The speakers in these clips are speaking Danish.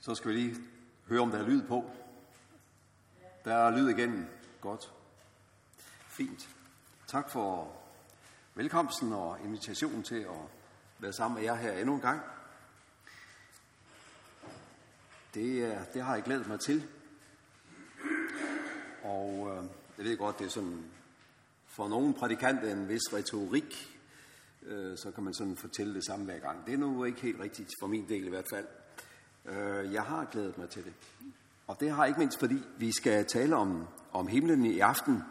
Så skal vi lige høre, om der er lyd på. Der er lyd igen. Godt. Fint. Tak for velkomsten og invitationen til at være sammen med jer her endnu en gang. Det, er, det har jeg glædet mig til. Og øh, jeg ved godt, det er sådan for nogle prædikanter en vis retorik, øh, så kan man sådan fortælle det samme hver gang. Det er nu ikke helt rigtigt, for min del i hvert fald. Øh, jeg har glædet mig til det. Og det har ikke mindst, fordi vi skal tale om, om himlen i aften.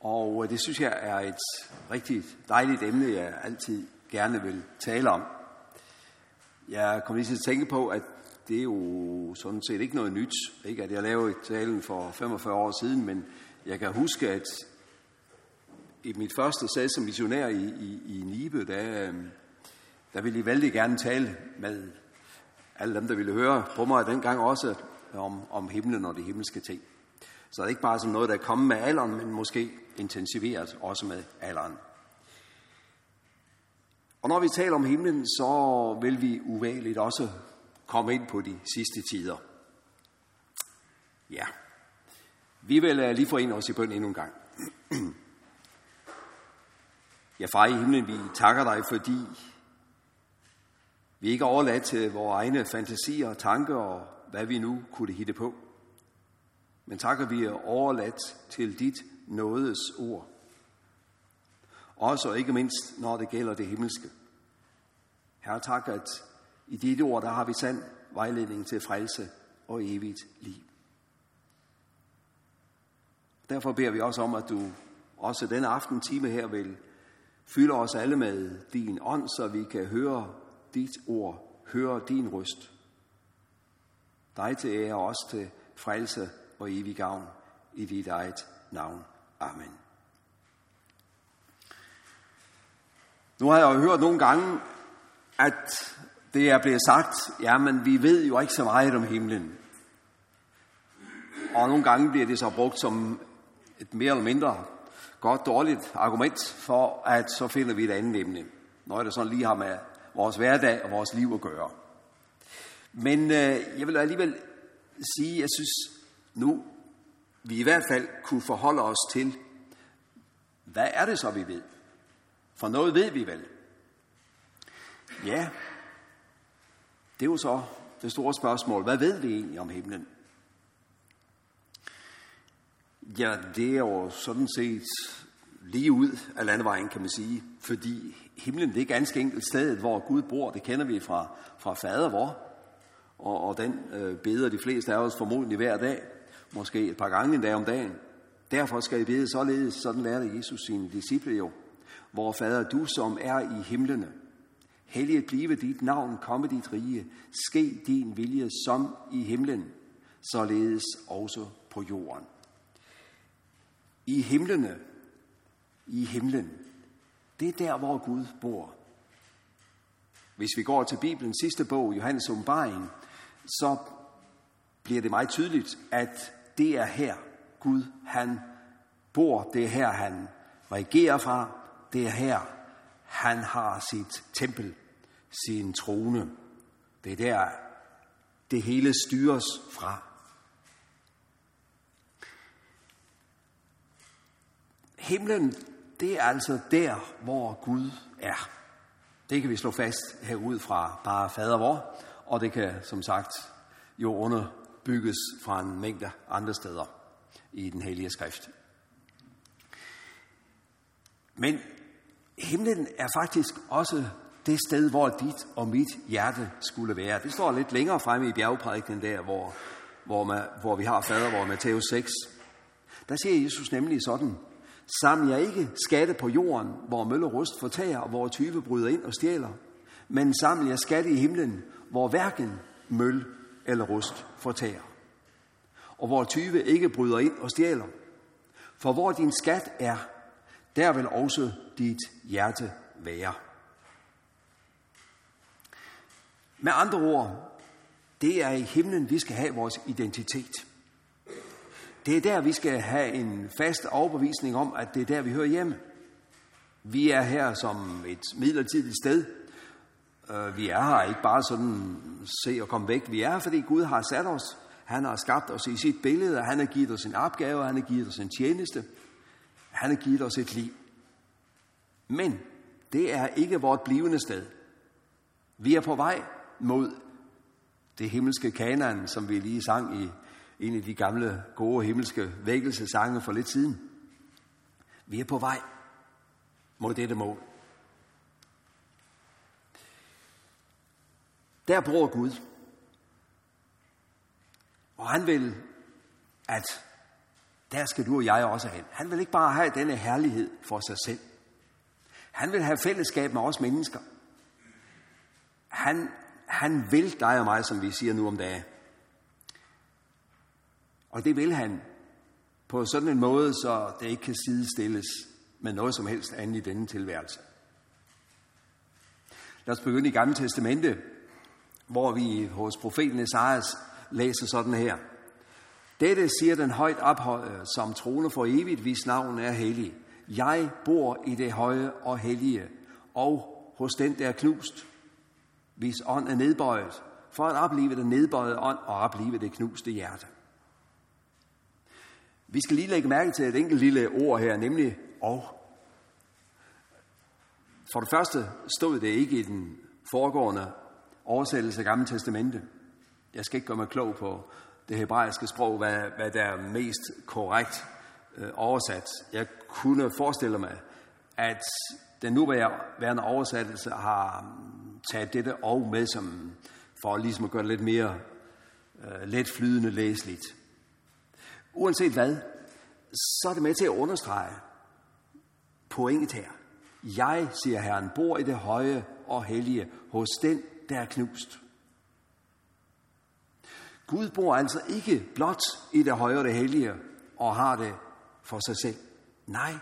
Og øh, det synes jeg er et rigtig dejligt emne, jeg altid gerne vil tale om. Jeg kommer lige til at tænke på, at det er jo sådan set ikke noget nyt. Ikke at jeg lavede talen for 45 år siden, men jeg kan huske, at i mit første sted som missionær i, i, i Nibe, der, øh, der ville jeg vældig gerne tale med alle dem, der ville høre på mig dengang også om, om himlen og de himmelske ting. Så det er ikke bare som noget, der er kommet med alderen, men måske intensiveret også med alderen. Og når vi taler om himlen, så vil vi uvægeligt også komme ind på de sidste tider. Ja, vi vil øh, lige forene os i bøn endnu en gang. Ja, far i himlen, vi takker dig, fordi vi ikke overladt til vores egne fantasier og tanker og hvad vi nu kunne hitte på. Men takker vi er overladt til dit nådes ord. Også og ikke mindst, når det gælder det himmelske. Herre, tak, at i dit ord, der har vi sand vejledning til frelse og evigt liv. Derfor beder vi også om, at du også denne aften time her vil fylde os alle med din ånd, så vi kan høre dit ord, hører din røst. Dig til ære og os til frelse og evig gavn i dit eget navn. Amen. Nu har jeg jo hørt nogle gange, at det er blevet sagt, jamen vi ved jo ikke så meget om himlen. Og nogle gange bliver det så brugt som et mere eller mindre godt dårligt argument for, at så finder vi et andet emne. Når det sådan lige har med vores hverdag og vores liv at gøre. Men øh, jeg vil alligevel sige, at jeg synes nu, vi i hvert fald kunne forholde os til, hvad er det så, vi ved? For noget ved vi vel. Ja, det er jo så det store spørgsmål. Hvad ved vi egentlig om himlen? Ja, det er jo sådan set lige ud af landevejen, kan man sige. Fordi himlen det er ganske enkelt stedet, hvor Gud bor. Det kender vi fra, fra fader vor. Og, og den øh, beder de fleste af os formodentlig hver dag. Måske et par gange en dag om dagen. Derfor skal I bede således, sådan lærte Jesus sine disciple jo. Hvor fader du, som er i himlene, helliget blive dit navn, komme dit rige, ske din vilje som i himlen, således også på jorden. I himlene, i himlen, det er der, hvor Gud bor. Hvis vi går til Bibelens sidste bog, Johannes åbenbaring, så bliver det meget tydeligt, at det er her, Gud han bor. Det er her, han regerer fra. Det er her, han har sit tempel, sin trone. Det er der, det hele styres fra. Himlen, det er altså der, hvor Gud er. Det kan vi slå fast herud fra bare fader vor, og det kan som sagt jo underbygges fra en mængde andre steder i den hellige skrift. Men himlen er faktisk også det sted, hvor dit og mit hjerte skulle være. Det står lidt længere fremme i bjergprædiken der, hvor, hvor, man, hvor vi har fader, hvor Matthæus 6. Der siger Jesus nemlig sådan, Saml jeg ikke skatte på jorden, hvor mølle rust fortager, og hvor tyve bryder ind og stjæler, men saml jeg skatte i himlen, hvor hverken møl eller rust fortager, og hvor tyve ikke bryder ind og stjæler. For hvor din skat er, der vil også dit hjerte være. Med andre ord, det er i himlen, vi skal have vores identitet. Det er der, vi skal have en fast overbevisning om, at det er der, vi hører hjemme. Vi er her som et midlertidigt sted, Øh, vi er her ikke bare sådan se og komme væk. Vi er her, fordi Gud har sat os. Han har skabt os i sit billede, og han har givet os en opgave, han har givet os en tjeneste. Han har givet os et liv. Men det er ikke vort blivende sted. Vi er på vej mod det himmelske kanan, som vi lige sang i en af de gamle gode himmelske vækkelsesange for lidt siden. Vi er på vej mod dette mål. Der bor Gud. Og han vil, at der skal du og jeg også hen. Han vil ikke bare have denne herlighed for sig selv. Han vil have fællesskab med os mennesker. Han, han vil dig og mig, som vi siger nu om dagen. Og det vil han på sådan en måde, så det ikke kan sidestilles med noget som helst andet i denne tilværelse. Lad os begynde i Gamle Testamente, hvor vi hos profeten Esajas læser sådan her. Dette siger den højt ophøjet, som trone for evigt, hvis navn er hellig. Jeg bor i det høje og hellige, og hos den, der er knust, hvis ånd er nedbøjet, for at opleve den nedbøjede ånd og opleve det knuste hjerte. Vi skal lige lægge mærke til et enkelt lille ord her, nemlig og. For det første stod det ikke i den foregående oversættelse af Gamle Testamente. Jeg skal ikke gøre mig klog på det hebraiske sprog, hvad, hvad der er mest korrekt øh, oversat. Jeg kunne forestille mig, at den nuværende oversættelse har taget dette og med, som for ligesom at gøre det lidt mere øh, let flydende læseligt. Uanset hvad, så er det med til at understrege pointet her. Jeg, siger Herren, bor i det høje og hellige hos den, der er knust. Gud bor altså ikke blot i det høje og det hellige og har det for sig selv. Nej,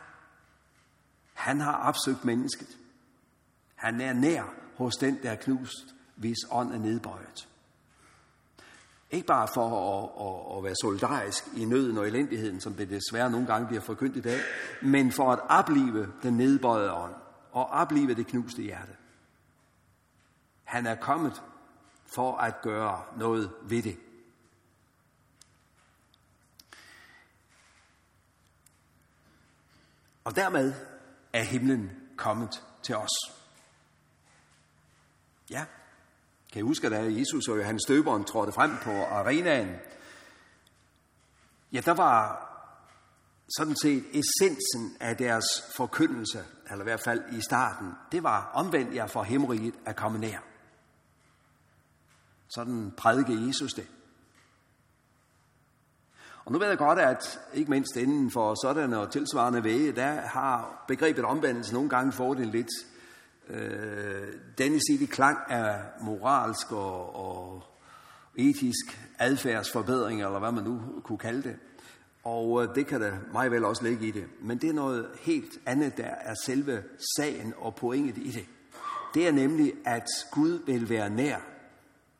han har opsøgt mennesket. Han er nær hos den, der er knust, hvis ånd er nedbøjet. Ikke bare for at, at, at være solidarisk i nøden og elendigheden, som det desværre nogle gange bliver forkyndt i dag, men for at opleve den nedbøjede ånd og opleve det knuste hjerte. Han er kommet for at gøre noget ved det. Og dermed er himlen kommet til os. Ja, kan I huske, da Jesus og Johannes Døberen trådte frem på arenaen, ja, der var sådan set essensen af deres forkyndelse, eller i hvert fald i starten, det var omvendt jer for himmeriget at komme nær. Sådan prædike Jesus det. Og nu ved jeg godt, at ikke mindst inden for sådan og tilsvarende væge, der har begrebet omvendelse nogle gange fået en lidt øh, denne side klang af moralsk og, og etisk adfærdsforbedring, eller hvad man nu kunne kalde det. Og øh, det kan der meget vel også ligge i det. Men det er noget helt andet, der er selve sagen og pointet i det. Det er nemlig, at Gud vil være nær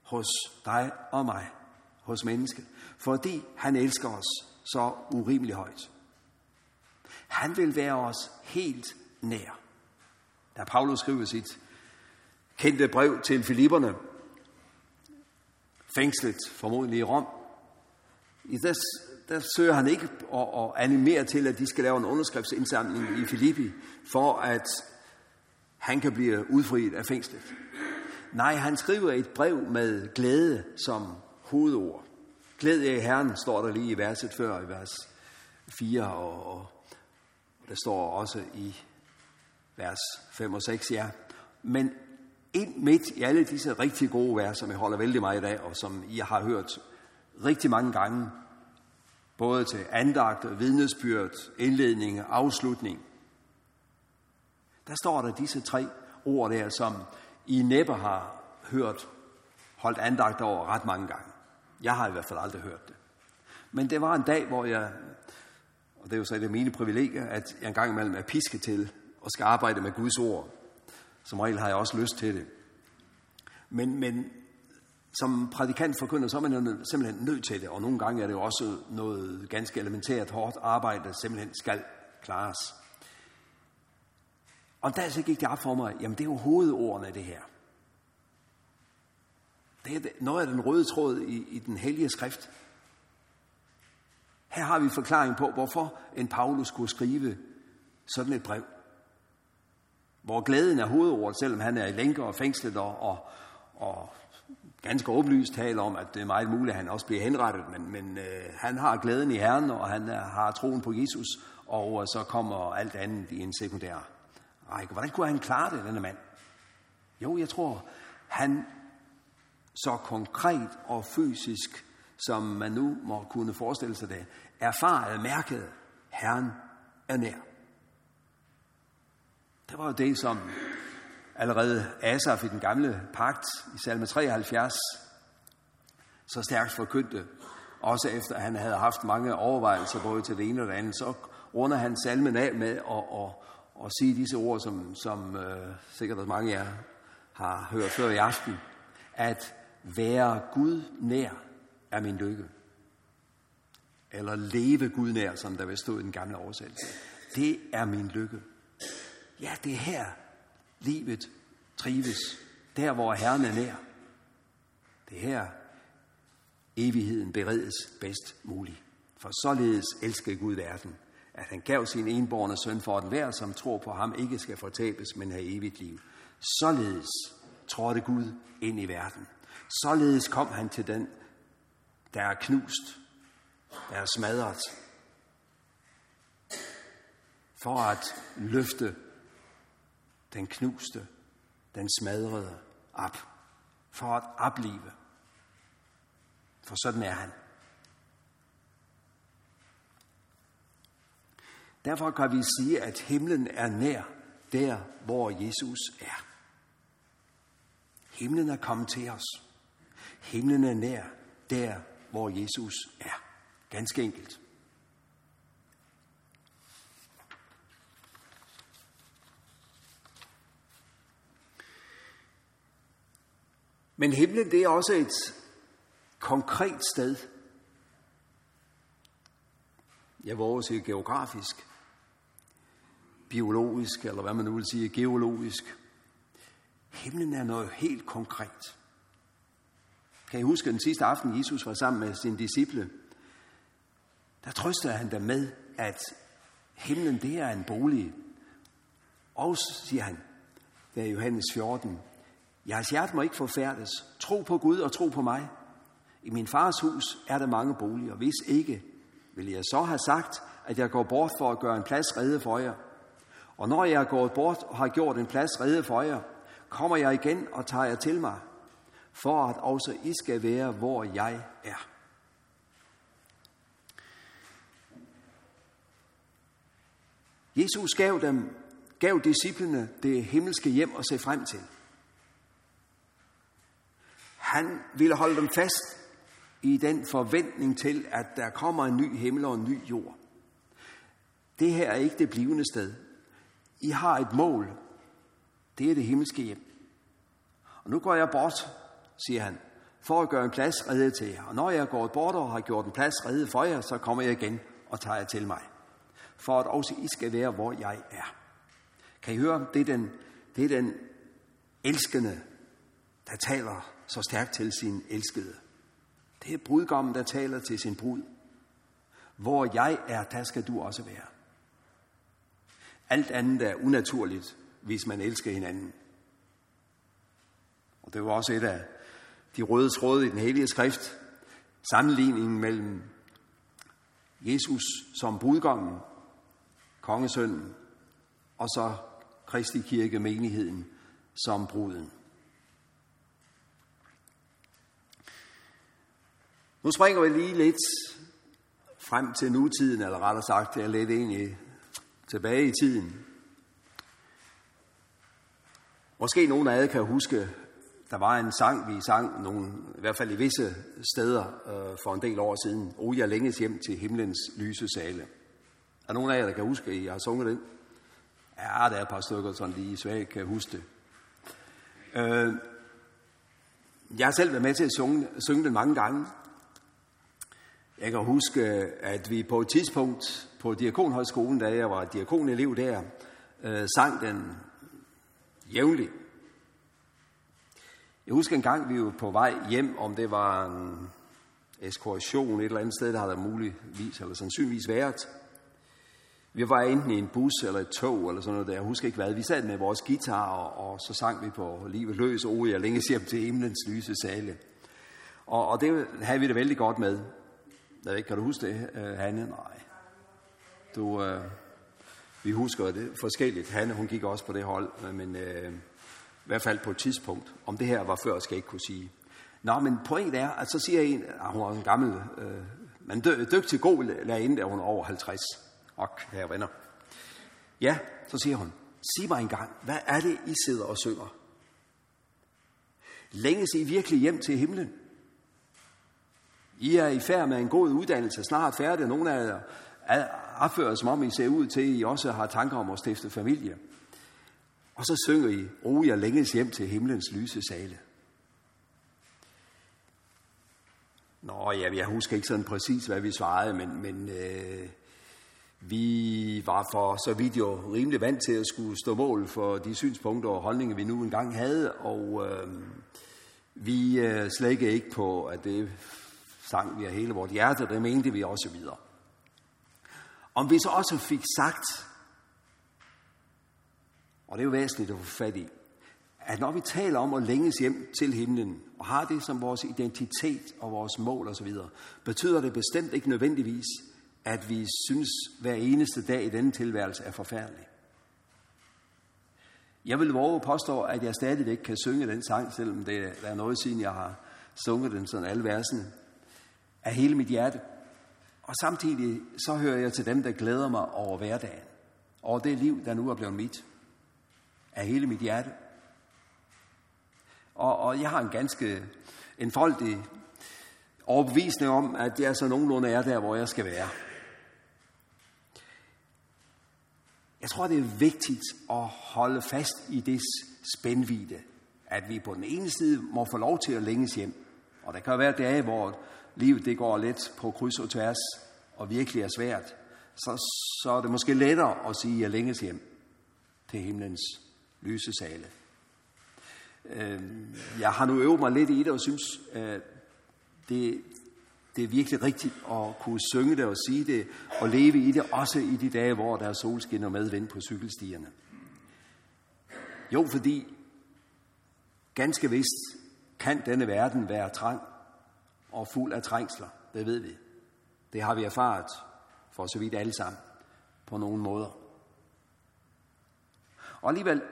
hos dig og mig, hos mennesket, fordi han elsker os så urimelig højt. Han vil være os helt nær. Da Paulus skriver sit kendte brev til Filipperne, fængslet formodentlig i Rom, i der, der søger han ikke at, at animere til, at de skal lave en underskriftsindsamling i Filippi, for at han kan blive udfriet af fængslet. Nej, han skriver et brev med glæde som hovedord. Glæd jer i Herren, står der lige i verset før, i vers 4, og, og der står også i vers 5 og 6, ja. Men ind midt i alle disse rigtig gode vers, som jeg holder vældig meget af, og som I har hørt rigtig mange gange, både til andagt, vidnesbyrd, indledning og afslutning, der står der disse tre ord der, som I næppe har hørt holdt andagt over ret mange gange. Jeg har i hvert fald aldrig hørt det. Men det var en dag, hvor jeg, og det er jo så et af mine privilegier, at jeg engang imellem er piske til og skal arbejde med Guds ord. Som regel har jeg også lyst til det. Men, men som prædikant forkynder, så er man jo simpelthen nødt til det, og nogle gange er det jo også noget ganske elementært hårdt arbejde, der simpelthen skal klares. Og der så gik det op for mig, jamen det er jo hovedordene af det her. Det er noget af den røde tråd i, i den hellige skrift. Her har vi forklaring på, hvorfor en Paulus skulle skrive sådan et brev. Hvor glæden er hovedordet, selvom han er i lænker og fængslet og, og, og ganske åbenlyst taler om, at det er meget muligt, at han også bliver henrettet, men, men øh, han har glæden i Herren, og han er, har troen på Jesus, og øh, så kommer alt andet i en sekundær række. Hvordan kunne han klare det, denne mand? Jo, jeg tror, han så konkret og fysisk, som man nu må kunne forestille sig det, erfaret, mærket, Herren er nær. Der var jo det, som allerede Asaf i den gamle pagt i salme 73 så stærkt forkyndte, også efter at han havde haft mange overvejelser både til det ene og det andet, så runder han salmen af med at, at, at sige disse ord, som, som øh, sikkert mange af jer har hørt før i aften, at være Gud nær er min lykke. Eller leve Gud nær, som der vil stå i den gamle oversættelse. Det er min lykke. Ja, det er her, livet trives. Der, hvor Herren er nær. Det er her, evigheden beredes bedst muligt. For således elsker Gud verden, at han gav sin enborne søn for, at hver, som tror på ham, ikke skal fortabes, men have evigt liv. Således trådte Gud ind i verden. Således kom han til den, der er knust, der er smadret, for at løfte den knuste, den smadrede op, for at oplive. For sådan er han. Derfor kan vi sige, at himlen er nær der, hvor Jesus er. Himlen er kommet til os. Himlen er nær der, hvor Jesus er. Ganske enkelt. Men himlen det er også et konkret sted. Jeg våger sige geografisk, biologisk, eller hvad man nu vil sige, geologisk. Himlen er noget helt konkret. Kan I huske den sidste aften, Jesus var sammen med sine disciple? Der trøstede han dem med, at himlen det er en bolig. Og siger han, der i Johannes 14, Jeres hjerte må ikke forfærdes. Tro på Gud og tro på mig. I min fars hus er der mange boliger. Hvis ikke, vil jeg så have sagt, at jeg går bort for at gøre en plads redde for jer. Og når jeg er gået bort og har gjort en plads redde for jer, kommer jeg igen og tager jer til mig, for at også I skal være, hvor jeg er. Jesus gav dem, gav disciplene det himmelske hjem at se frem til. Han ville holde dem fast i den forventning til, at der kommer en ny himmel og en ny jord. Det her er ikke det blivende sted. I har et mål. Det er det himmelske hjem. Og nu går jeg bort, siger han, for at gøre en plads reddet til jer. Og når jeg går bort og har gjort en plads reddet for jer, så kommer jeg igen og tager jer til mig. For at også I skal være, hvor jeg er. Kan I høre? Det er den, det er den elskende, der taler så stærkt til sin elskede. Det er brudgommen, der taler til sin brud. Hvor jeg er, der skal du også være. Alt andet er unaturligt, hvis man elsker hinanden. Og det var også et af de røde tråde i den hellige skrift. Sammenligningen mellem Jesus som brudgommen, kongesønnen, og så Kristi Kirke, menigheden, som bruden. Nu springer vi lige lidt frem til nutiden, eller rettere sagt, jeg lidt egentlig tilbage i tiden. Måske nogen af jer kan huske, der var en sang, vi sang, nogle, i hvert fald i visse steder øh, for en del år siden. O, jeg længes hjem til himlens lyse sale. Er nogen af jer, der kan huske, at I har sunget den? Ja, der er et par stykker, som lige svagt kan huske det. Øh, jeg har selv været med til at synge, synge den mange gange. Jeg kan huske, at vi på et tidspunkt på Diakonhøjskolen, da jeg var diakonelev der, øh, sang den jævnligt. Jeg husker en gang, vi var på vej hjem, om det var en ekskursion et eller andet sted, der havde muligvis eller sandsynligvis været. Vi var enten i en bus eller et tog eller sådan noget der. Jeg husker ikke hvad. Vi sad med vores guitar, og, og så sang vi på livet løs. O, jeg længes hjem til himlens lyse sale. Og, og det havde vi det vældig godt med. Jeg ved ikke, kan du huske det, øh, Hanne? Nej. Du, øh, vi husker det forskelligt. Hanne, hun gik også på det hold, øh, men øh, i hvert fald på et tidspunkt. Om det her var før, skal jeg ikke kunne sige. Nå, men pointet er, at så siger en, at hun er en gammel, øh, men dy, dygtig god lærerinde, da hun over 50. Og kære venner. Ja, så siger hun, sig mig engang, hvad er det, I sidder og synger? Længes I virkelig hjem til himlen? I er i færd med en god uddannelse, snart færdig, nogle af jer opfører som om I ser ud til, at I også har tanker om at stifte familie. Og så synger I, ro jeg længes hjem til himlens lyse sale. Nå, ja, jeg husker ikke sådan præcis, hvad vi svarede, men, men øh, vi var for så vidt jo rimelig vant til at skulle stå mål for de synspunkter og holdninger, vi nu engang havde, og øh, vi øh, slækkede ikke på, at det sang vi af hele vores hjerte, det mente vi også videre. Om vi så også fik sagt, og det er jo væsentligt at få fat i, at når vi taler om at længes hjem til himlen, og har det som vores identitet og vores mål osv., betyder det bestemt ikke nødvendigvis, at vi synes, hver eneste dag i denne tilværelse er forfærdelig. Jeg vil våge påstå, at jeg stadigvæk kan synge den sang, selvom det er noget siden, jeg har sunget den sådan alle versene, af hele mit hjerte. Og samtidig så hører jeg til dem, der glæder mig over hverdagen. Over det liv, der nu er blevet mit. Af hele mit hjerte. Og, og jeg har en ganske enfoldig overbevisning om, at jeg så nogenlunde er der, hvor jeg skal være. Jeg tror, det er vigtigt at holde fast i det spændvide, at vi på den ene side må få lov til at længes hjem. Og der kan være dage, hvor livet det går lidt på kryds og tværs, og virkelig er svært. Så, så er det måske lettere at sige, at jeg længes hjem til himlens lyse sale. Øhm, jeg har nu øvet mig lidt i det, og synes, at det, det er virkelig rigtigt at kunne synge det og sige det, og leve i det, også i de dage, hvor der er solskin og medvind på cykelstierne. Jo, fordi ganske vist kan denne verden være trang og fuld af trængsler. Det ved vi. Det har vi erfaret for så vidt alle sammen på nogle måder. Og alligevel,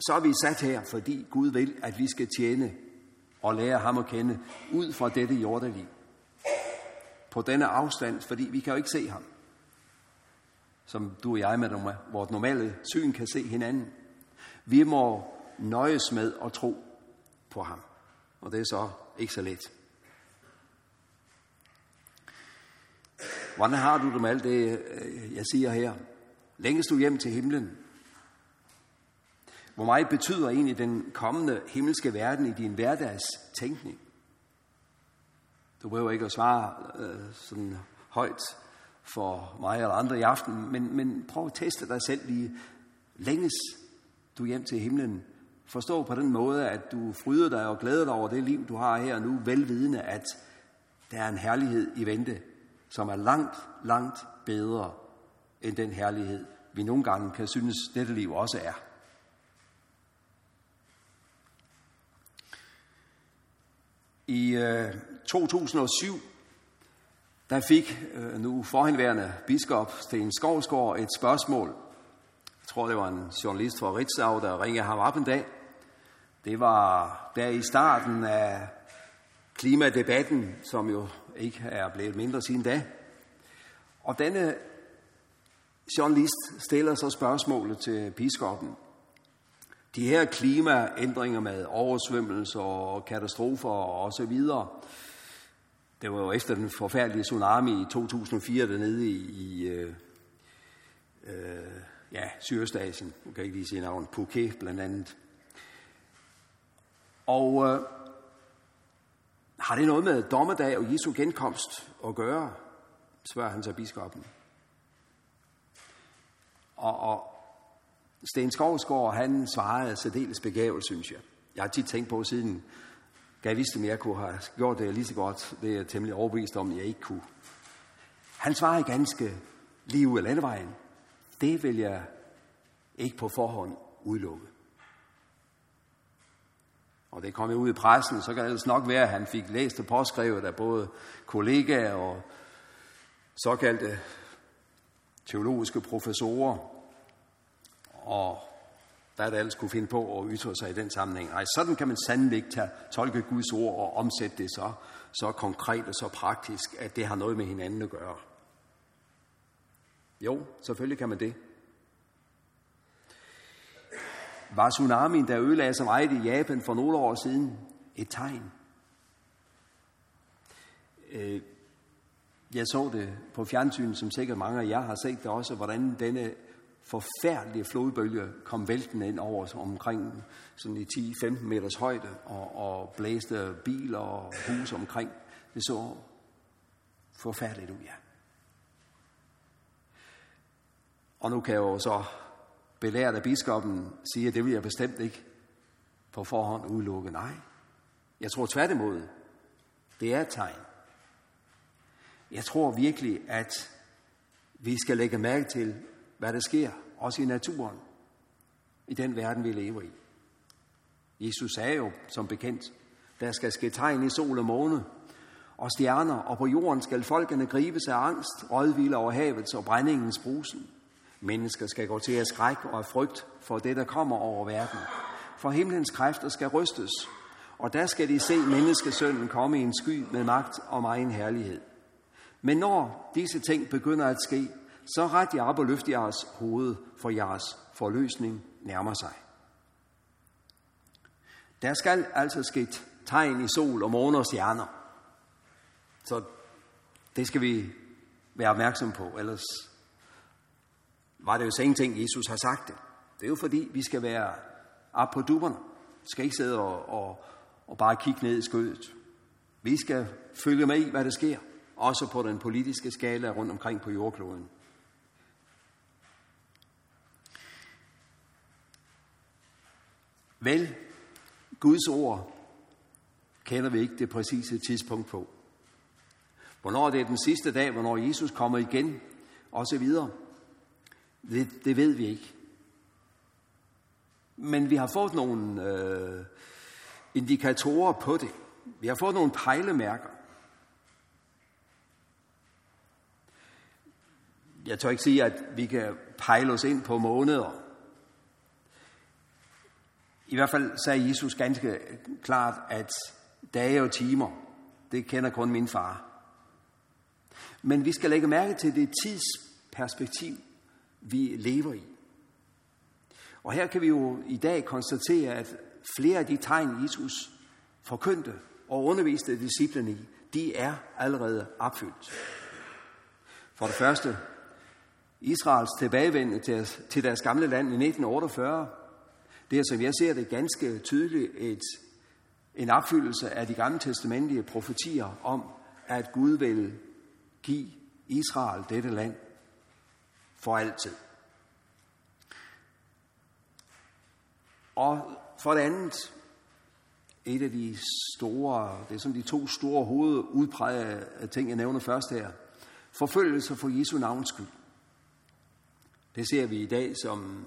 så er vi sat her, fordi Gud vil, at vi skal tjene og lære ham at kende ud fra dette jordeliv på denne afstand, fordi vi kan jo ikke se ham. Som du og jeg med vores normale syn kan se hinanden. Vi må nøjes med at tro på ham. Og det er så ikke så let. Hvordan har du det med alt det, øh, jeg siger her? Længes du hjem til himlen? Hvor meget betyder egentlig den kommende himmelske verden i din hverdagstænkning? Du behøver ikke at svare øh, sådan højt for mig eller andre i aften, men, men prøv at teste dig selv lige. Længes du hjem til himlen? Forstå på den måde, at du fryder dig og glæder dig over det liv, du har her nu, velvidende, at der er en herlighed i vente, som er langt, langt bedre end den herlighed, vi nogle gange kan synes, dette liv også er. I øh, 2007, der fik øh, nu forhenværende biskop Sten Skovsgaard et spørgsmål. Jeg tror, det var en journalist fra Ritzau, der ringede ham op en dag. Det var der i starten af klimadebatten, som jo ikke er blevet mindre siden da. Og denne journalist stiller så spørgsmålet til biskoppen. De her klimaændringer med oversvømmelser og katastrofer og så videre, det var jo efter den forfærdelige tsunami i 2004 dernede i, i øh, øh, ja, Sydøstasien. Nu kan ikke lige sige navnet. Phuket blandt andet. Og øh, har det noget med dommedag og Jesu genkomst at gøre? spørger han så biskoppen. Og, og Sten Skovsgaard, han svarede særdeles begavet, synes jeg. Jeg har tit tænkt på siden, jeg vidste, om jeg kunne have gjort det lige så godt. Det er jeg temmelig overbevist om, at jeg ikke kunne. Han svarede ganske lige ud af landevejen. Det vil jeg ikke på forhånd udelukke. Og det kom jo ud i pressen, så kan det ellers nok være, at han fik læst og påskrevet af både kollegaer og såkaldte teologiske professorer. Og hvad der ellers kunne finde på at ytre sig i den sammenhæng. Nej, sådan kan man sandelig ikke tage, tolke Guds ord og omsætte det så, så konkret og så praktisk, at det har noget med hinanden at gøre. Jo, selvfølgelig kan man det. Var tsunamien, der ødelagde så meget i Japan for nogle år siden, et tegn? Øh, jeg så det på fjernsynet, som sikkert mange af jer har set det også, hvordan denne forfærdelige flodbølge kom væltende ind over omkring sådan i 10-15 meters højde og, og blæste biler og hus omkring. Det så forfærdeligt ud, ja. Og nu kan jeg jo så belært af biskoppen sige, at det vil jeg bestemt ikke på forhånd udelukke. Nej, jeg tror tværtimod, det er et tegn. Jeg tror virkelig, at vi skal lægge mærke til, hvad der sker, også i naturen, i den verden, vi lever i. Jesus sagde jo, som bekendt, der skal ske tegn i sol og måne, og stjerner, og på jorden skal folkene gribes af angst, rådvilde over havets og brændingens brusen. Mennesker skal gå til at skræk og af frygt for det, der kommer over verden. For himlens kræfter skal rystes, og der skal de se menneskesønnen komme i en sky med magt og egen herlighed. Men når disse ting begynder at ske, så ret jer op og løft jeres hoved, for jeres forløsning nærmer sig. Der skal altså ske tegn i sol og måne og stjerner. Så det skal vi være opmærksom på, ellers var det jo så ingenting, Jesus har sagt det. Det er jo fordi, vi skal være op på duberne. Vi skal ikke sidde og, og, og bare kigge ned i skødet. Vi skal følge med i, hvad der sker. Også på den politiske skala rundt omkring på jordkloden. Vel, Guds ord kender vi ikke det præcise tidspunkt på. Hvornår det er den sidste dag, hvornår Jesus kommer igen, og så videre. Det, det ved vi ikke. Men vi har fået nogle øh, indikatorer på det. Vi har fået nogle pejlemærker. Jeg tør ikke sige, at vi kan pejle os ind på måneder. I hvert fald sagde Jesus ganske klart, at dage og timer, det kender kun min far. Men vi skal lægge mærke til det tidsperspektiv, vi lever i. Og her kan vi jo i dag konstatere, at flere af de tegn, Jesus forkyndte og underviste disciplene i, de er allerede opfyldt. For det første, Israels tilbagevendelse til deres gamle land i 1948, det er, som jeg ser det, ganske tydeligt et, en opfyldelse af de gamle testamentlige profetier om, at Gud vil give Israel dette land for altid. Og for det andet, et af de store, det er som de to store hovedudprægede ting, jeg nævner først her. Forfølgelse for Jesu navns skyld. Det ser vi i dag som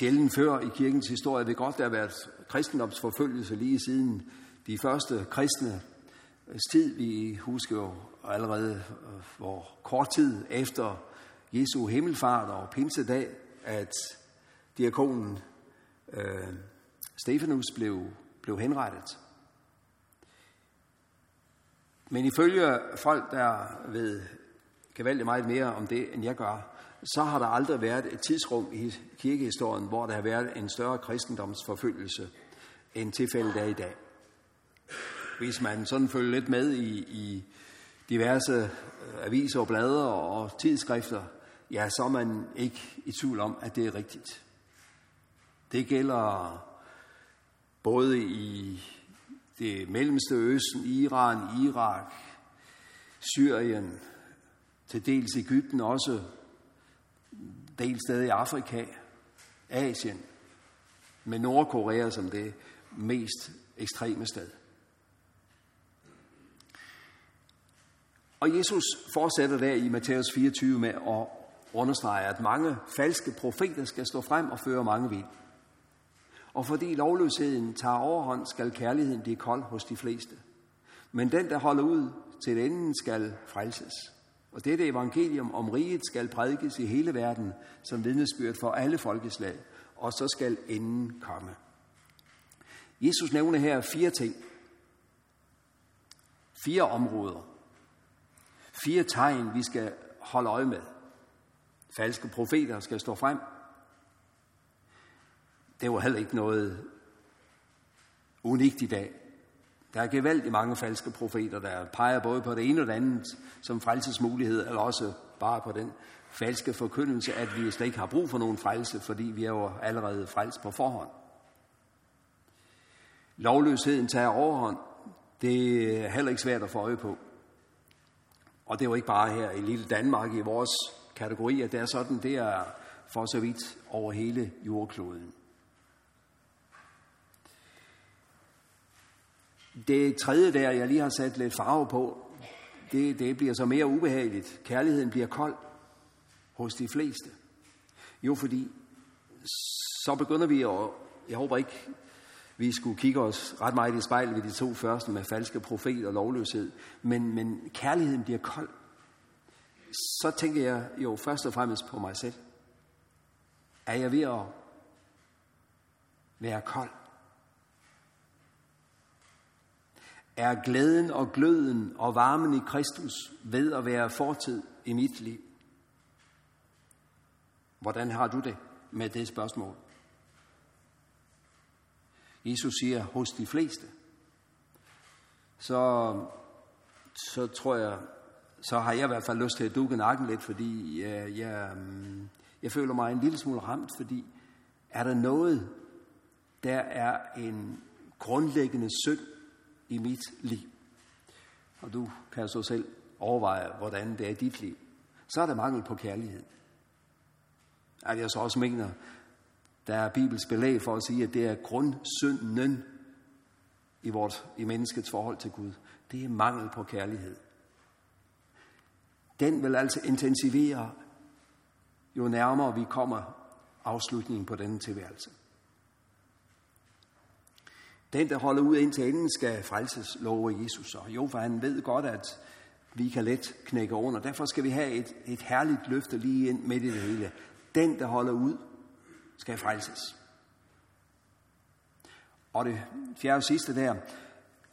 sjældent før i kirkens historie. Det er godt, der har været kristendomsforfølgelse lige siden de første kristne tid. Vi husker jo allerede, øh, hvor kort tid efter Jesu himmelfart og pinsedag, at diakonen øh, Stefanus blev, blev henrettet. Men ifølge folk, der ved gevaldigt meget mere om det, end jeg gør, så har der aldrig været et tidsrum i kirkehistorien, hvor der har været en større kristendomsforfølgelse, end tilfældet er i dag. Hvis man sådan følger lidt med i, i diverse øh, aviser og blader og tidsskrifter, ja, så er man ikke i tvivl om, at det er rigtigt. Det gælder både i det mellemste østen, Iran, Irak, Syrien, til dels Ægypten også, dels stadig i Afrika, Asien. med Nordkorea som det mest ekstreme sted. Og Jesus fortsætter der i Matthæus 24 med at understrege, at mange falske profeter skal stå frem og føre mange vild. Og fordi lovløsheden tager overhånd, skal kærligheden blive kold hos de fleste. Men den, der holder ud til enden, skal frelses. Og dette evangelium om riget skal prædikes i hele verden som vidnesbyrd for alle folkeslag, og så skal enden komme. Jesus nævner her fire ting. Fire områder. Fire tegn, vi skal holde øje med. Falske profeter skal stå frem. Det var heller ikke noget unikt i dag. Der er gevaldigt mange falske profeter, der peger både på det ene og det andet som frelsesmulighed, eller også bare på den falske forkyndelse, at vi slet ikke har brug for nogen frelse, fordi vi er jo allerede frelst på forhånd. Lovløsheden tager overhånd. Det er heller ikke svært at få øje på. Og det er jo ikke bare her i lille Danmark i vores kategori, at det er sådan, det er for så vidt over hele jordkloden. Det tredje der, jeg lige har sat lidt farve på, det, det bliver så mere ubehageligt. Kærligheden bliver kold hos de fleste. Jo, fordi så begynder vi at, jeg håber ikke, vi skulle kigge os ret meget i spejlet ved de to første med falske profet og lovløshed, men, men kærligheden bliver kold. Så tænker jeg jo først og fremmest på mig selv. Er jeg ved at være kold? er glæden og gløden og varmen i Kristus ved at være fortid i mit liv? Hvordan har du det med det spørgsmål? Jesus siger, hos de fleste. Så, så tror jeg, så har jeg i hvert fald lyst til at dukke nakken lidt, fordi jeg, jeg, jeg føler mig en lille smule ramt, fordi er der noget, der er en grundlæggende synd i mit liv, og du kan så selv overveje, hvordan det er i dit liv, så er der mangel på kærlighed. At jeg så også mener, der er Bibels belæg for at sige, at det er grundsynden i, vores, i menneskets forhold til Gud. Det er mangel på kærlighed. Den vil altså intensivere, jo nærmere vi kommer afslutningen på denne tilværelse. Den, der holder ud indtil enden, skal frelses, lover Jesus. Og jo, for han ved godt, at vi kan let knække under. Derfor skal vi have et, et herligt løfte lige ind midt i det hele. Den, der holder ud, skal frelses. Og det fjerde og sidste der.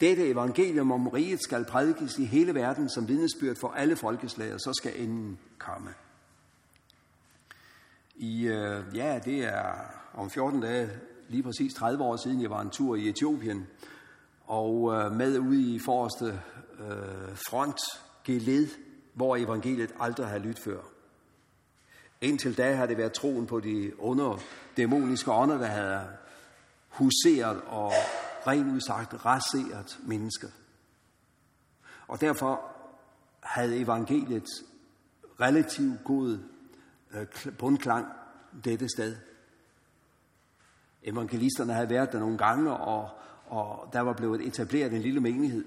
Dette evangelium om riget skal prædikes i hele verden som vidnesbyrd for alle folkeslag, og så skal enden komme. I, øh, ja, det er om 14 dage lige præcis 30 år siden, jeg var en tur i Etiopien, og øh, med ude i forreste øh, front, geled, hvor evangeliet aldrig har lyttet før. Indtil da har det været troen på de under dæmoniske ånder, der havde huseret og rent udsagt raseret mennesker. Og derfor havde evangeliet relativt god øh, bundklang dette sted. Evangelisterne havde været der nogle gange, og, og der var blevet etableret en lille menighed.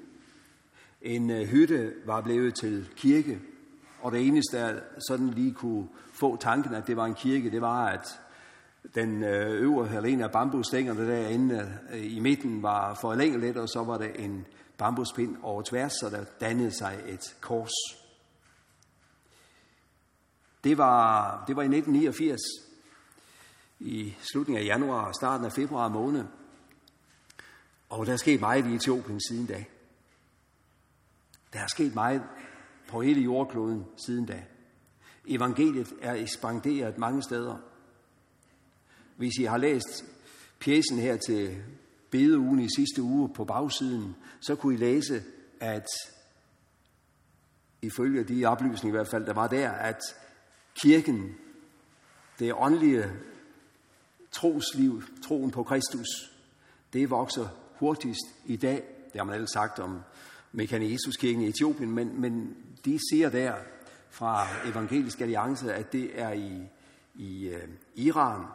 En øh, hytte var blevet til kirke, og det eneste, der sådan lige kunne få tanken, at det var en kirke, det var, at den øh, øvre, eller en af bambusstængerne derinde øh, i midten var for længe lidt, og så var der en bambuspind over tværs, så der dannede sig et kors. Det var, det var i 1989, i slutningen af januar og starten af februar måned. Og der er sket meget i Etiopien siden da. Der er sket meget på hele jordkloden siden da. Evangeliet er ekspanderet mange steder. Hvis I har læst pjæsen her til bedeugen i sidste uge på bagsiden, så kunne I læse, at ifølge de oplysninger i hvert fald, der var der, at kirken, det åndelige trosliv, troen på Kristus, det vokser hurtigst i dag. Det har man ellers sagt om Mekanesuskirken i Etiopien, men, men de siger der fra Evangelisk Alliance, at det er i, i øh, Iran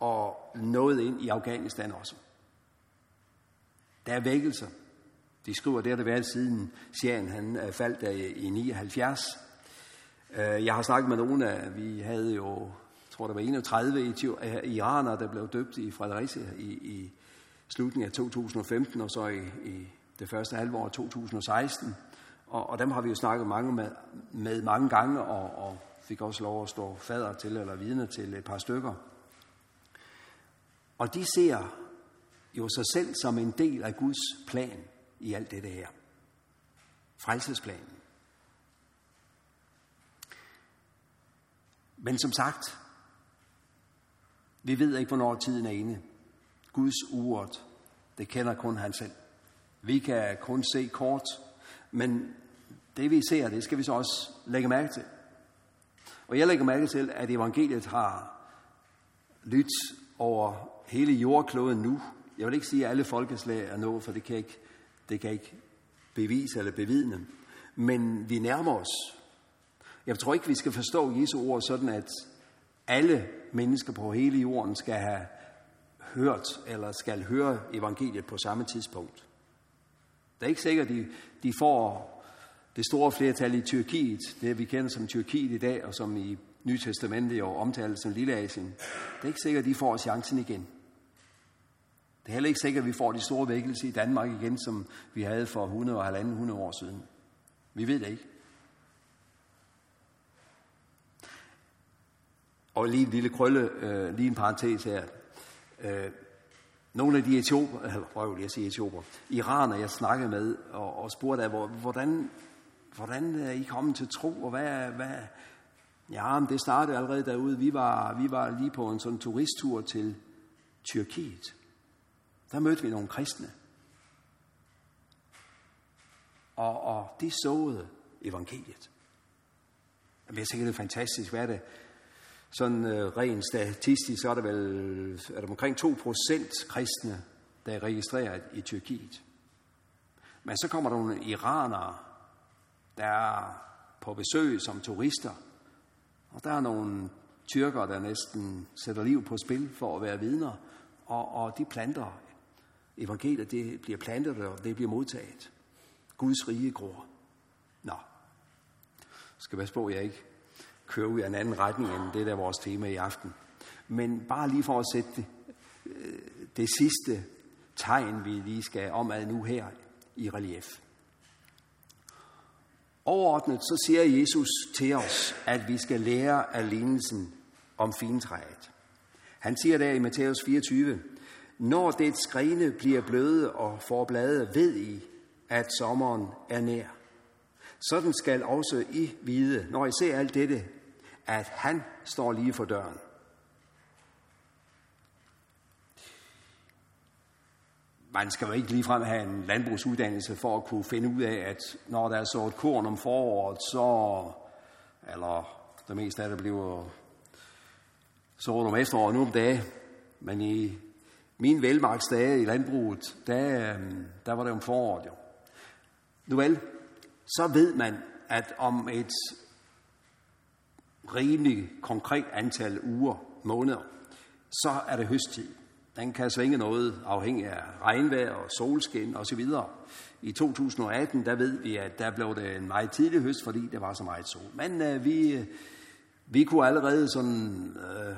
og noget ind i Afghanistan også. Der er vækkelser. De skriver, det har det været siden Sjæren han øh, faldt der i 79. Øh, jeg har snakket med nogle af, vi havde jo, jeg tror der var 31 øh, iranere, der blev døbt i Fredericia i, i slutningen af 2015, og så i, i det første halvår af 2016. Og, og dem har vi jo snakket mange med, med mange gange, og, og fik også lov at stå fader til, eller vidne til et par stykker. Og de ser jo sig selv som en del af Guds plan i alt det her. Frelsesplanen. Men som sagt, vi ved ikke, hvornår tiden er inde. Guds uret, det kender kun han selv. Vi kan kun se kort, men det vi ser, det skal vi så også lægge mærke til. Og jeg lægger mærke til, at evangeliet har lyttet over hele jordkloden nu. Jeg vil ikke sige, at alle folkeslag er nået, for det kan ikke, det kan ikke bevise eller bevidne. Men vi nærmer os. Jeg tror ikke, vi skal forstå Jesu ord sådan, at alle mennesker på hele jorden skal have hørt eller skal høre evangeliet på samme tidspunkt. Det er ikke sikkert, at de, de får det store flertal i Tyrkiet, det vi kender som Tyrkiet i dag, og som i Nye Testamente jo omtales som Lille Asien. Det er ikke sikkert, at de får chancen igen. Det er heller ikke sikkert, at vi får de store vækkelser i Danmark igen, som vi havde for 100 og 100 år siden. Vi ved det ikke. Og lige en lille krølle, øh, lige en parentes her. Øh, nogle af de etioper, eller prøv jeg sige etioper, iraner, jeg snakkede med og, og spurgte af, hvordan, hvordan er I kommet til tro, og hvad, hvad, ja, men det startede allerede derude. Vi var, vi var lige på en sådan turisttur til Tyrkiet. Der mødte vi nogle kristne. Og, og de såede evangeliet. Det er fantastisk. Hvad er det? Sådan øh, rent statistisk, så er der vel er der omkring 2% kristne, der er registreret i Tyrkiet. Men så kommer der nogle iranere, der er på besøg som turister. Og der er nogle tyrker, der næsten sætter liv på spil for at være vidner. Og, og de planter evangeliet, det bliver plantet, og det bliver modtaget. Guds rige gror. Nå, skal være på, at jeg ikke kører ud i en anden retning end det, der er vores tema i aften. Men bare lige for at sætte det, øh, det sidste tegn, vi lige skal omad nu her i relief. Overordnet så siger Jesus til os, at vi skal lære af lignelsen om fintræet. Han siger der i Matthæus 24, når det skrine bliver bløde og får blade, ved I, at sommeren er nær. Sådan skal også I vide, når I ser alt dette, at han står lige for døren. Man skal jo ikke ligefrem have en landbrugsuddannelse for at kunne finde ud af, at når der er sået korn om foråret, så, eller det meste af det bliver så om efteråret nu om dagen, men i mine velmarksdage i landbruget, der, øhm, der var det om foråret jo. Nu vel, så ved man, at om et rimelig konkret antal uger, måneder, så er det høsttid. Den kan svinge noget afhængig af regnvejr og solskin osv. I 2018, der ved vi, at der blev det en meget tidlig høst, fordi det var så meget sol. Men øh, vi, øh, vi kunne allerede sådan øh,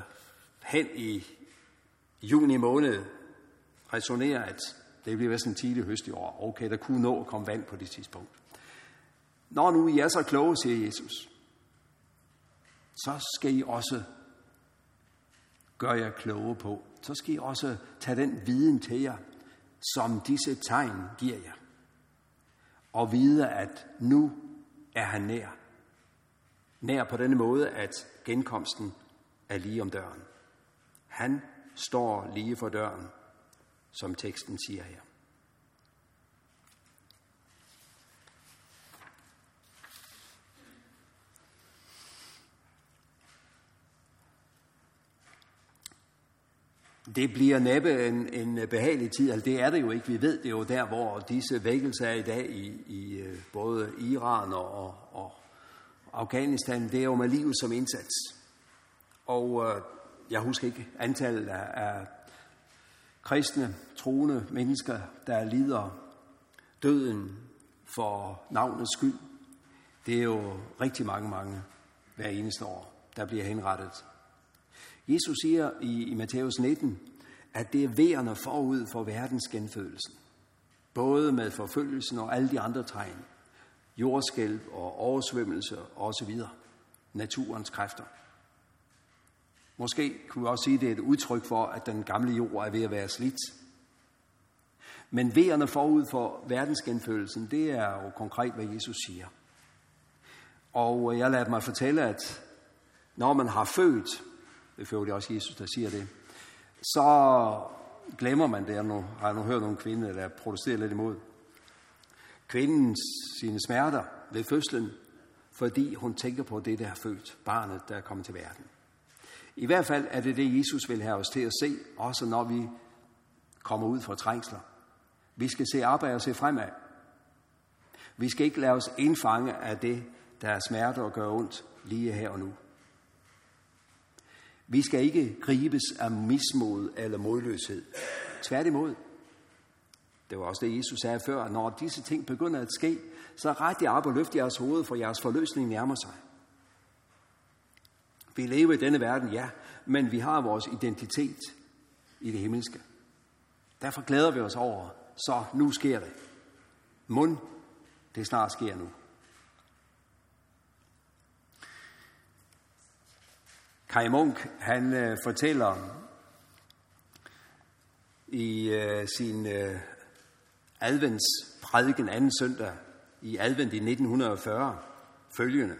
hen i juni måned resonere, at det bliver sådan en tidlig høst i år. Okay, der kunne nå at komme vand på det tidspunkt. Når nu I er så kloge, siger Jesus, så skal I også gør jer kloge på. Så skal I også tage den viden til jer, som disse tegn giver jer. Og vide, at nu er han nær. Nær på denne måde, at genkomsten er lige om døren. Han står lige for døren, som teksten siger her. Det bliver næppe en, en behagelig tid, altså det er det jo ikke. Vi ved det jo der, hvor disse vækkelser er i dag i, i øh, både Iran og, og Afghanistan. Det er jo med livet som indsats. Og øh, jeg husker ikke antallet af, af kristne, troende mennesker, der lider døden for navnets skyld. Det er jo rigtig mange, mange hver eneste år, der bliver henrettet. Jesus siger i, i Matthæus 19, at det er værende forud for verdens genfødelsen. Både med forfølgelsen og alle de andre tegn. Jordskælv og oversvømmelse og så videre. Naturens kræfter. Måske kunne vi også sige, at det er et udtryk for, at den gamle jord er ved at være slidt. Men vejerne forud for verdensgenfølelsen, det er jo konkret, hvad Jesus siger. Og jeg lader mig fortælle, at når man har født, det er også Jesus, der siger det, så glemmer man det. Jeg nu, har jeg nu hørt nogle kvinder, der protesterer lidt imod. Kvinden sine smerter ved fødslen, fordi hun tænker på det, der har født, barnet, der er kommet til verden. I hvert fald er det det, Jesus vil have os til at se, også når vi kommer ud fra trængsler. Vi skal se opad og se fremad. Vi skal ikke lade os indfange af det, der er smerte og gør ondt lige her og nu. Vi skal ikke gribes af mismod eller modløshed. Tværtimod. Det var også det, Jesus sagde før. Når disse ting begynder at ske, så ret jer op og løft jeres hoved, for jeres forløsning nærmer sig. Vi lever i denne verden, ja, men vi har vores identitet i det himmelske. Derfor glæder vi os over, så nu sker det. Mund, det snart sker nu. Kai Munk, han øh, fortæller i øh, sin øh, adventsprædiken anden søndag i advent i 1940 følgende.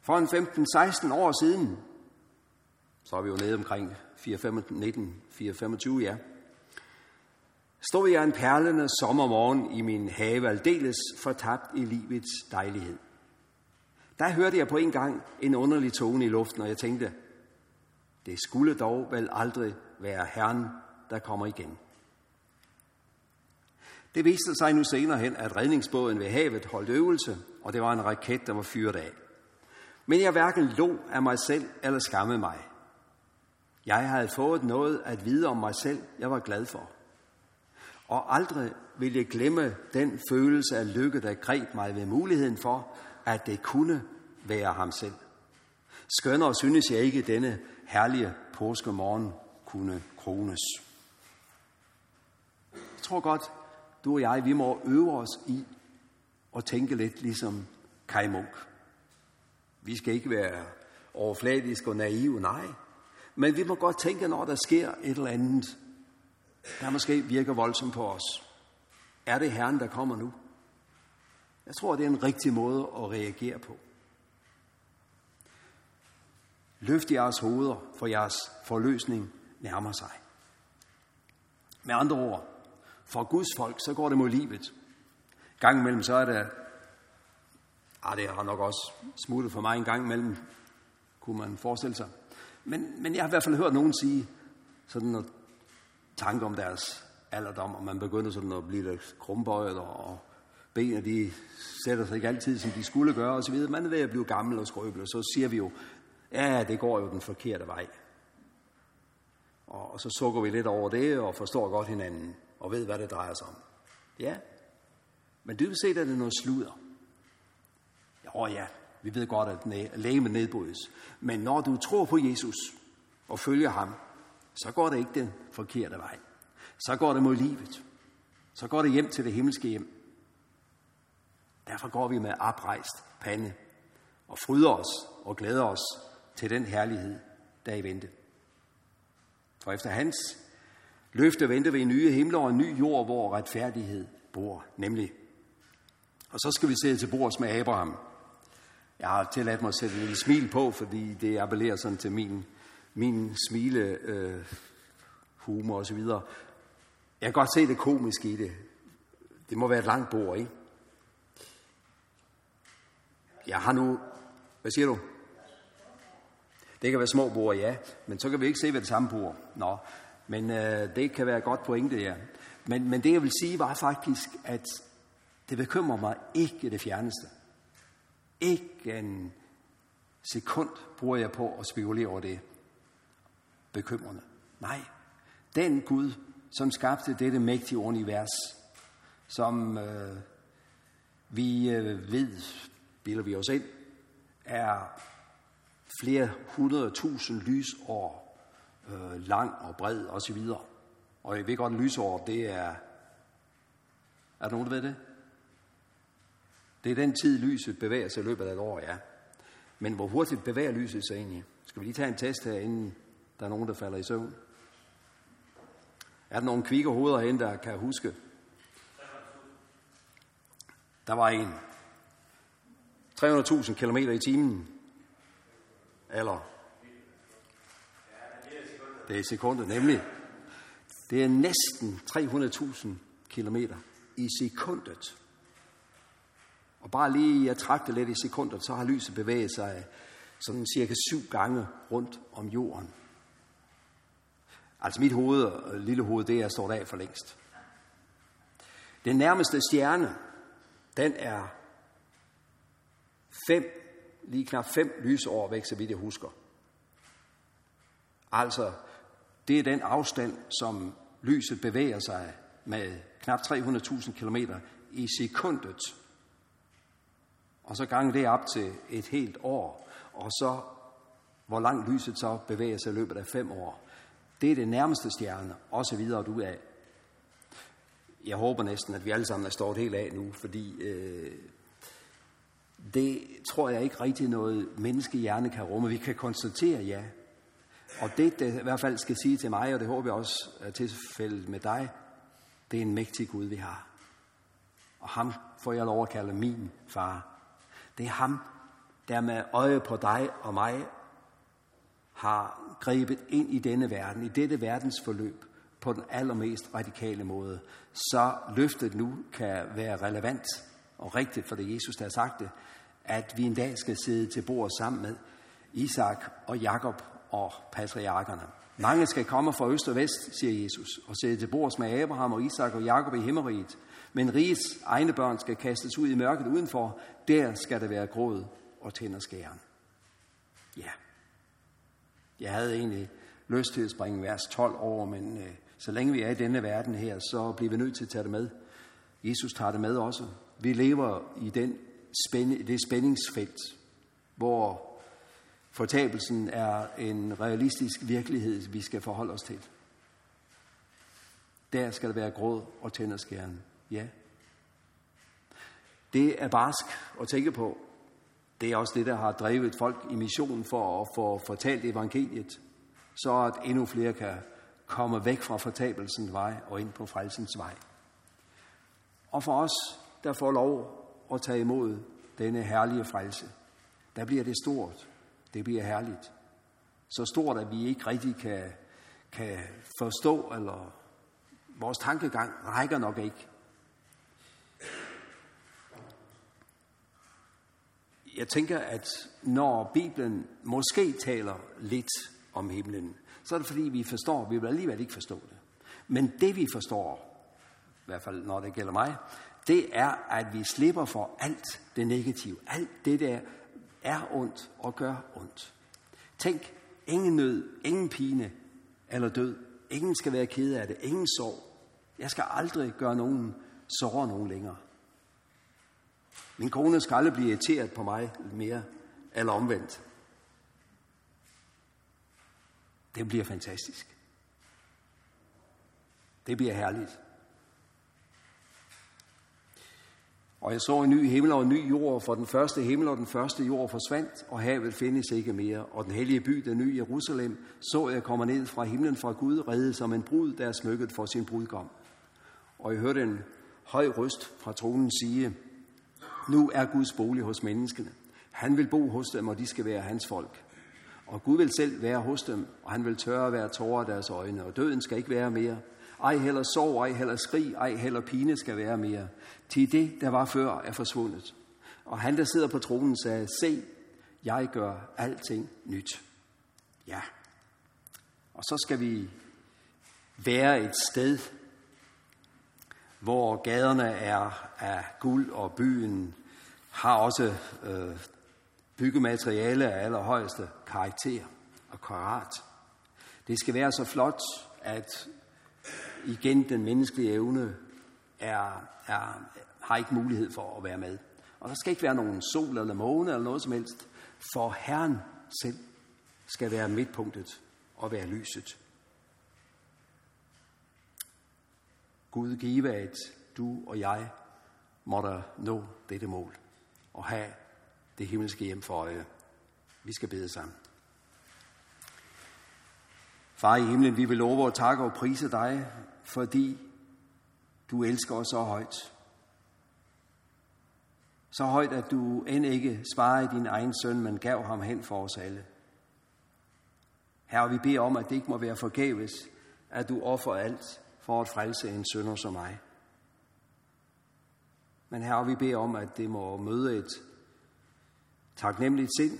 For en 15-16 år siden, så er vi jo nede omkring 4-25, ja, stod jeg en perlende sommermorgen i min have aldeles fortabt i livets dejlighed. Der hørte jeg på en gang en underlig tone i luften, og jeg tænkte, det skulle dog vel aldrig være Herren, der kommer igen. Det viste sig nu senere hen, at redningsbåden ved havet holdt øvelse, og det var en raket, der var fyret af. Men jeg hverken lå af mig selv eller skammede mig. Jeg havde fået noget at vide om mig selv, jeg var glad for. Og aldrig vil jeg glemme den følelse af lykke, der greb mig ved muligheden for, at det kunne være ham selv. Skønnere synes jeg ikke, denne herlige påskemorgen kunne krones. Jeg tror godt, du og jeg, vi må øve os i at tænke lidt ligesom Kai Munk. Vi skal ikke være overfladiske og naive, nej. Men vi må godt tænke, når der sker et eller andet, der måske virker voldsomt på os. Er det Herren, der kommer nu? Jeg tror, det er en rigtig måde at reagere på. Løft jeres hoveder, for jeres forløsning nærmer sig. Med andre ord, for Guds folk, så går det mod livet. Gang imellem, så er det, ah, det har nok også smuttet for mig en gang imellem, kunne man forestille sig. Men, men jeg har i hvert fald hørt nogen sige sådan noget tanke om deres alderdom, og man begynder sådan at blive lidt krumbøjet, og benene de sætter sig ikke altid, som de skulle gøre, og så videre. Man er ved at blive gammel og skrøbel, og så siger vi jo, ja, det går jo den forkerte vej. Og, så sukker vi lidt over det, og forstår godt hinanden, og ved, hvad det drejer sig om. Ja, men dybest set er det noget sludder. Ja, ja, vi ved godt, at læge nedbrydes. Men når du tror på Jesus og følger ham, så går det ikke den forkerte vej. Så går det mod livet. Så går det hjem til det himmelske hjem. Derfor går vi med oprejst pande og fryder os og glæder os til den herlighed, der er i vente. For efter hans løfte venter vi en nye himler og en ny jord, hvor retfærdighed bor, nemlig. Og så skal vi se til bords med Abraham. Jeg har tilladt mig at sætte et smil på, fordi det appellerer sådan til min, min smile, øh, humor og så videre. Jeg kan godt se det komiske i det. Det må være et langt bord, ikke? Jeg har nu... Hvad siger du? Det kan være små bord, ja. Men så kan vi ikke se ved det samme bord. Nå, men øh, det kan være et godt pointe, ja. Men, men det jeg vil sige var faktisk, at det bekymrer mig ikke det fjerneste. Ikke en sekund bruger jeg på at spekulere over det. Bekymrende. Nej, den Gud, som skabte dette mægtige univers, som øh, vi øh, ved, bilder vi os ind, er flere hundrede tusind lysår øh, lang og bred og så videre. Og jeg ved godt, at lysår, det er... Er der nogen, der ved det? Det er den tid, lyset bevæger sig i løbet af et år, ja. Men hvor hurtigt bevæger lyset sig egentlig? Skal vi lige tage en test her, inden der er nogen, der falder i søvn? Er der nogle kvikke hoveder herinde, der kan huske? Der var en. 300.000 km i timen. Eller? Det er sekundet, nemlig. Det er næsten 300.000 km i sekundet. Og bare lige at trække lidt i sekundet, så har lyset bevæget sig sådan cirka syv gange rundt om jorden. Altså mit hoved, lille hoved, det er stået af for længst. Den nærmeste stjerne, den er fem, lige knap fem lysår væk, så vidt jeg husker. Altså, det er den afstand, som lyset bevæger sig med knap 300.000 km i sekundet. Og så gange det op til et helt år, og så hvor langt lyset så bevæger sig i løbet af fem år. Det er det nærmeste stjerne, og så videre du af. Jeg håber næsten, at vi alle sammen er stået helt af nu, fordi øh, det tror jeg ikke rigtig noget menneskehjerne kan rumme. Vi kan konstatere, ja. Og det, det i hvert fald skal sige til mig, og det håber jeg også er tilfældet med dig, det er en mægtig Gud, vi har. Og ham får jeg lov at kalde min far. Det er ham, der med øje på dig og mig har grebet ind i denne verden, i dette verdens forløb, på den allermest radikale måde, så løftet nu kan være relevant og rigtigt, for det Jesus, der har sagt det, at vi en dag skal sidde til bord sammen med Isak og Jakob og patriarkerne. Mange skal komme fra øst og vest, siger Jesus, og sidde til bords med Abraham og Isak og Jakob i himmeriget. Men rigets egne børn skal kastes ud i mørket udenfor. Der skal der være gråd og tænderskæren. Ja. Jeg havde egentlig lyst til at springe vers 12 over, men øh, så længe vi er i denne verden her, så bliver vi nødt til at tage det med. Jesus tager det med også. Vi lever i den spænd- det spændingsfelt, hvor fortabelsen er en realistisk virkelighed, vi skal forholde os til. Der skal der være gråd og tænderskæren. Ja. Det er barsk at tænke på. Det er også det, der har drevet folk i missionen for at få fortalt evangeliet, så at endnu flere kan komme væk fra fortabelsens vej og ind på frelsens vej. Og for os, der får lov at tage imod denne herlige frelse, der bliver det stort. Det bliver herligt. Så stort, at vi ikke rigtig kan, kan forstå, eller vores tankegang rækker nok ikke. Jeg tænker, at når Bibelen måske taler lidt om himlen, så er det fordi, vi forstår, vi vil alligevel ikke forstå det. Men det vi forstår, i hvert fald når det gælder mig, det er, at vi slipper for alt det negative. Alt det, der er ondt og gør ondt. Tænk, ingen nød, ingen pine eller død. Ingen skal være ked af det. Ingen sorg. Jeg skal aldrig gøre nogen såre nogen længere. Min kone skal aldrig blive irriteret på mig mere, eller omvendt. Det bliver fantastisk. Det bliver herligt. Og jeg så en ny himmel og en ny jord, for den første himmel og den første jord forsvandt, og havet findes ikke mere. Og den hellige by, den nye Jerusalem, så jeg kommer ned fra himlen fra Gud, reddet som en brud, der er smykket for sin brudgom. Og jeg hørte en høj røst fra tronen sige, nu er Guds bolig hos menneskene. Han vil bo hos dem, og de skal være hans folk. Og Gud vil selv være hos dem, og han vil tørre hver tårer af deres øjne, og døden skal ikke være mere. Ej heller sorg, ej heller skrig, ej heller pine skal være mere. Til det, der var før, er forsvundet. Og han, der sidder på tronen, sagde, se, jeg gør alting nyt. Ja. Og så skal vi være et sted, hvor gaderne er af guld, og byen har også øh, byggemateriale af allerhøjeste karakter og karat. Det skal være så flot, at igen den menneskelige evne er, er, har ikke mulighed for at være med. Og der skal ikke være nogen sol eller måne eller noget som helst, for Herren selv skal være midtpunktet og være lyset. Gud give, at du og jeg måtte nå dette mål og have det himmelske hjem for øje. Vi skal bede sammen. Far i himlen, vi vil love og takke og prise dig, fordi du elsker os så højt. Så højt, at du end ikke sparede din egen søn, men gav ham hen for os alle. Herre, vi beder om, at det ikke må være forgæves, at du offer alt for at frelse en sønder som mig. Men herre, vi beder om, at det må møde et taknemmeligt sind,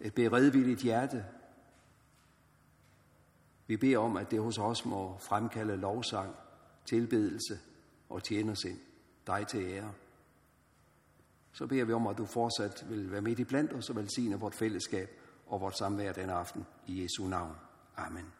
et beredvilligt hjerte. Vi beder om, at det hos os må fremkalde lovsang, tilbedelse og tjenersind, dig til ære. Så beder vi om, at du fortsat vil være midt i blandt os og velsigne vort fællesskab og vort samvær denne aften. I Jesu navn. Amen.